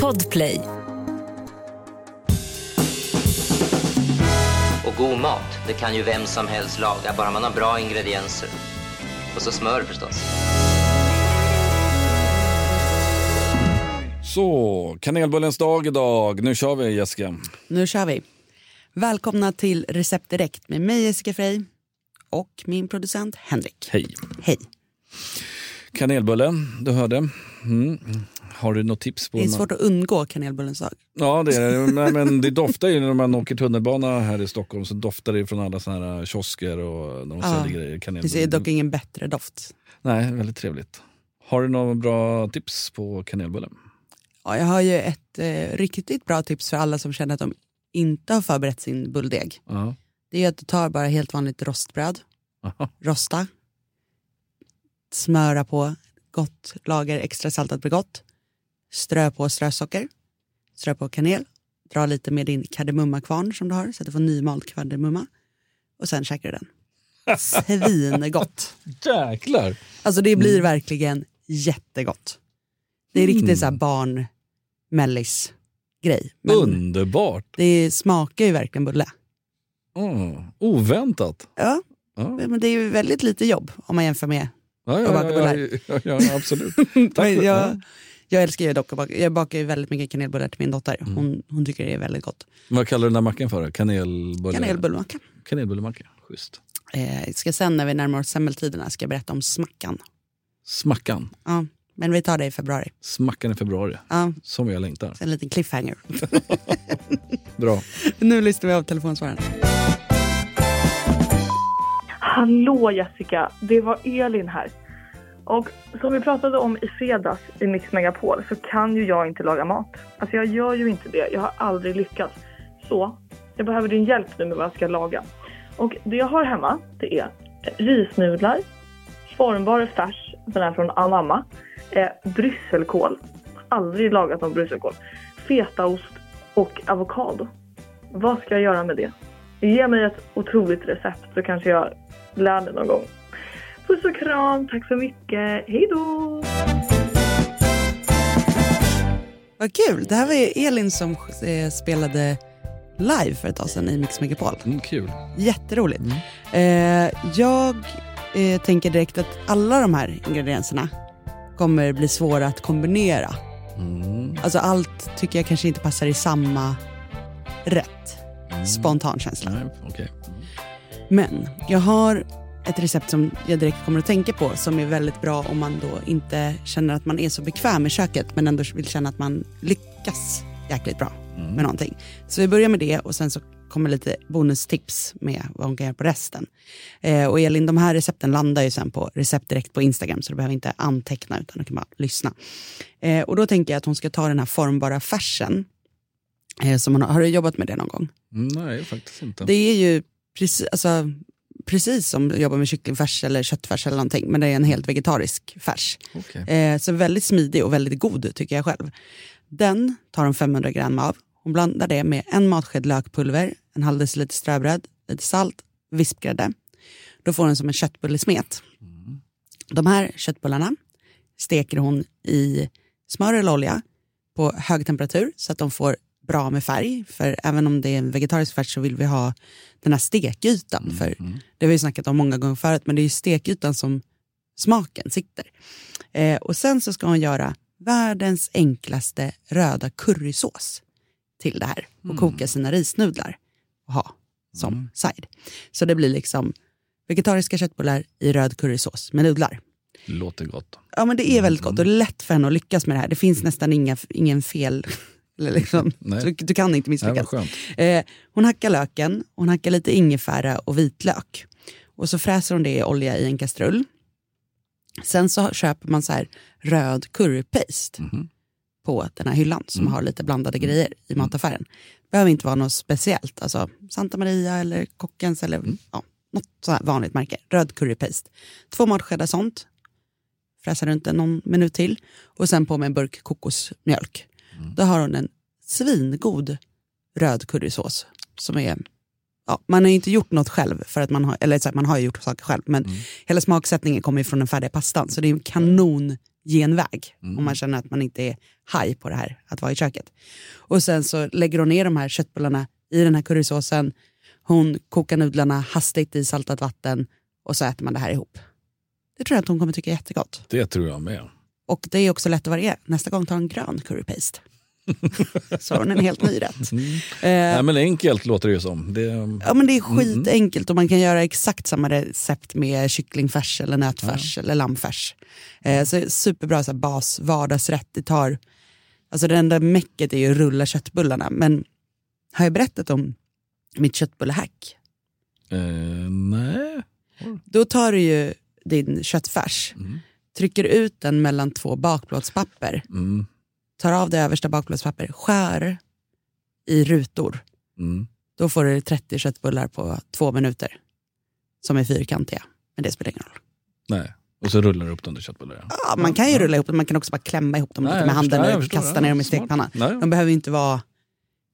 Podplay. Och god mat, det kan ju vem som helst laga, bara man har bra ingredienser. Och så smör förstås. Så, kanelbullens dag idag. Nu kör vi Jessica. Nu kör vi. Välkomna till Recept Direkt med mig Jessica Frey och min producent Henrik. Hej. Hej. Kanelbullen, du hörde. Mm. Har du något tips? på Det är svårt att undgå kanelbullens dag. Ja, det är det. Nej, men det doftar ju när man åker tunnelbana här i Stockholm så doftar det från alla såna här kiosker och när de Ja. säljer grejer. Det Kanelbulle. är dock ingen bättre doft. Nej, väldigt trevligt. Har du några bra tips på kanelbullen? Ja, jag har ju ett eh, riktigt bra tips för alla som känner att de inte har förberett sin bulldeg. Ja. Det är att du tar bara helt vanligt rostbröd, Aha. rosta, smöra på gott lager extra saltat Bregott, strö på strösocker, strö på kanel, dra lite med din kardemummakvarn som du har så att du får nymald kardemumma och sen käkar du den. Svingott. Jäklar! Alltså det blir verkligen jättegott. Det är riktigt så här barn mellis grej. Men Underbart! det smakar ju verkligen bulle. Mm. Oväntat. Ja, Ja. men det är ju väldigt lite jobb om man jämför med Ja, ja, ja, ja, ja, absolut. Tack för, ja. jag, jag älskar ju dock att baka. Jag bakar ju väldigt mycket kanelbullar till min dotter. Hon, hon tycker det är väldigt gott. Vad kallar du den där mackan för? Kanelbulle? Kanelbullmacka. Kanelbullemacka. Schysst. Eh, ska sen när vi närmar oss semmeltiderna ska jag berätta om smackan. Smackan. Ja, men vi tar det i februari. Smackan i februari. Ja, Som jag längtar. så en liten cliffhanger. Bra. nu lyssnar vi av telefonsvararen. Hallå Jessica, det var Elin här. Och som vi pratade om i fredags i Mix Megapol så kan ju jag inte laga mat. Alltså jag gör ju inte det, jag har aldrig lyckats. Så jag behöver din hjälp nu med vad jag ska laga. Och det jag har hemma det är eh, risnudlar, formbar färs, den är från Anamma, eh, brysselkål, aldrig lagat någon brysselkål, fetaost och avokado. Vad ska jag göra med det? Ge mig ett otroligt recept så kanske jag lär mig någon gång. Puss och kram, tack så mycket, hej då! Vad kul. Det här var ju Elin som eh, spelade live för ett tag sedan i Mix Megapol. Mm, kul. Jätteroligt. Eh, jag eh, tänker direkt att alla de här ingredienserna kommer bli svåra att kombinera. Mm. Alltså allt tycker jag kanske inte passar i samma rätt. Spontan känsla. Nej, okej. Men jag har ett recept som jag direkt kommer att tänka på som är väldigt bra om man då inte känner att man är så bekväm i köket men ändå vill känna att man lyckas jäkligt bra med någonting. Så vi börjar med det och sen så kommer lite bonustips med vad hon kan göra på resten. Eh, och Elin, de här recepten landar ju sen på recept direkt på Instagram så du behöver inte anteckna utan du kan bara lyssna. Eh, och då tänker jag att hon ska ta den här formbara färsen. Eh, som hon har, har du jobbat med det någon gång? Nej, faktiskt inte. Det är ju precis, alltså, precis som att jobba med kycklingfärs eller köttfärs eller någonting, men det är en helt vegetarisk färs. Okej. Eh, så väldigt smidig och väldigt god tycker jag själv. Den tar hon 500 gram av. Hon blandar det med en matsked lökpulver, en halv deciliter ströbröd, lite salt, vispgrädde. Då får hon som en köttbullesmet. De här köttbullarna steker hon i smör eller olja på hög temperatur så att de får bra med färg. För även om det är en vegetarisk färs så vill vi ha den här stekytan. För Det har vi snackat om många gånger förut, men det är ju stekytan som smaken sitter. Eh, och sen så ska hon göra världens enklaste röda currysås till det här och koka sina risnudlar och ha som side. Så det blir liksom vegetariska köttbullar i röd currysås med nudlar. Låter gott. Ja men det är väldigt gott och lätt för henne att lyckas med det här. Det finns nästan inga, ingen fel. Eller liksom, Nej. du, du kan inte Nej, misslyckas. skönt. Eh, hon hackar löken, hon hackar lite ingefära och vitlök. Och så fräser hon det i olja i en kastrull. Sen så köper man så här röd currypaste Mhm. på den här hyllan som Mm. har lite blandade grejer i mataffären. behöver inte vara något speciellt, alltså Santa Maria eller Kockens eller Mm. ja, något så här vanligt märke. Röd currypaste. Två matskedar sånt. Fräsa runt den någon minut till och sen på med en burk kokosmjölk. Mm. Då har hon en svingod röd currysås som är Ja, man har ju inte gjort något själv, för att man har, eller så här, man har ju gjort saker själv, men hela smaksättningen kommer ju från den färdiga pastan, så det är en kanon genväg. Om man känner att man inte är haj på det här att vara i köket. Och sen så lägger hon ner de här köttbullarna i den här currysåsen. Hon kokar nudlarna hastigt i saltat vatten och så äter man det här ihop. Det tror jag att hon kommer tycka är jättegott. Det tror jag med. Och det är också lätt att variera. Nästa gång tar hon grön currypaste. så har hon en helt ny rätt. Mm. Eh, Nej, men enkelt låter det ju som. Det, Ja men det är skitenkelt och man kan göra exakt samma recept med kycklingfärs eller nötfärs eller lammfärs. Eh, så superbra så här, bas vardagsrätt. Det tar, alltså det enda mäcket är ju att rulla köttbullarna men har jag berättat om mitt köttbullehack? eh, nej. Då tar du ju din köttfärs, trycker ut den mellan två bakplåtspapper, Mm, tar av det översta bakplåtspapper, skär i rutor. mm. Då får du 30 köttbullar på två minuter. Som är fyrkantiga. Men det spelar ingen roll. Nej. Och så rullar du upp dem under köttbullar. Ja. Ja, man kan ju rulla ihop dem, man kan också bara klämma ihop dem Nej, lite med handen förstår, och kasta ja, ner dem i stekpannan. Nej. De behöver ju inte vara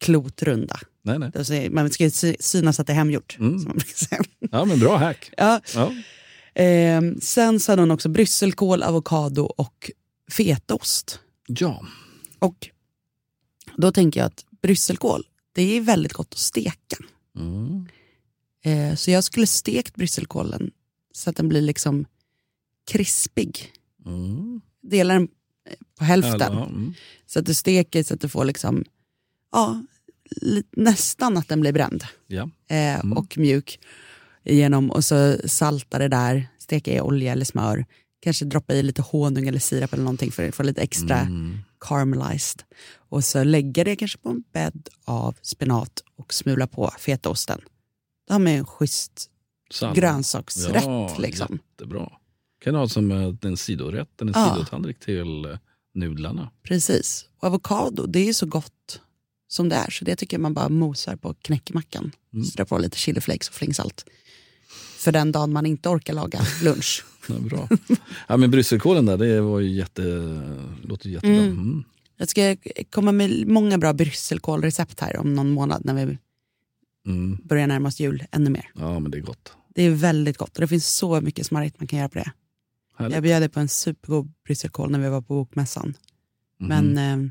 klotrunda. Nej, nej. Alltså, man ska ju sy- synas att det är hemgjort. Mm. Som man brukar säga. Ja, men bra hack. Ja. Ja. Ehm, sen så hade hon också brysselkål, avokado och fetaost. ja. Och då tänker jag att brysselkål, det är väldigt gott att steka. Mm. Eh, så jag skulle stekt brysselkålen så att den blir liksom krispig. Mm. Dela den eh, på hälften. Ja, mm. Så att du steker så att du får liksom, ja, nästan att den blir bränd. ja. Eh, Och mjuk igenom. Och så salta det där, steka i olja eller smör. Kanske droppa i lite honung eller sirap eller någonting för att få lite extra Mm. Caramelized. Och så lägga det kanske på en bädd av spenat och smula på fetaosten. Då har man en schysst Sallad. grönsaksrätt. Ja, liksom. Jättebra. Kan du ha som en sidorätt, en Ja. sidotallrik till eh, nudlarna. Precis. Och avokado, det är ju så gott som det är. Så det tycker jag man bara mosar på knäckemackan. Mm. Strö på lite chiliflakes och flingsalt. För den dagen man inte orkar laga lunch. Ja, bra. ja, men brysselkålen där, det var ju jätte, låter jättebra. Mm. Mm. Jag ska komma med många bra brysselkålrecept här om någon månad när vi Mm. börjar närma oss jul ännu mer. Ja, men det är gott. Det är väldigt gott och det finns så mycket smarrigt man kan göra på det. Härligt. Jag bjöd dig på en supergod brysselkål när vi var på bokmässan. Mhm. Men eh,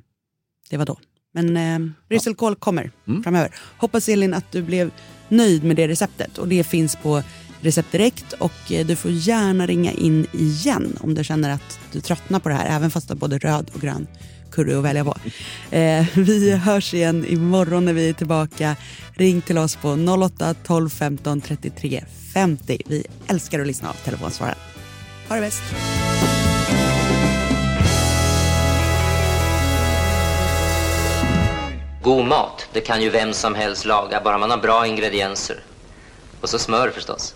det var då. Men eh, brysselkål kommer Mm. framöver. Hoppas Elin att du blev nöjd med det receptet. Och det finns på Recept Direkt och eh, du får gärna ringa in igen om du känner att du tröttnar på det här. Även fast du har både röd och grön curry att välja på. Eh, vi hörs igen imorgon när vi är tillbaka. Ring till oss på 08 12 15 33 50. Vi älskar att lyssna av telefonsvararen. Ha det bäst! God mat, det kan ju vem som helst laga, bara man har bra ingredienser. Och så smör förstås.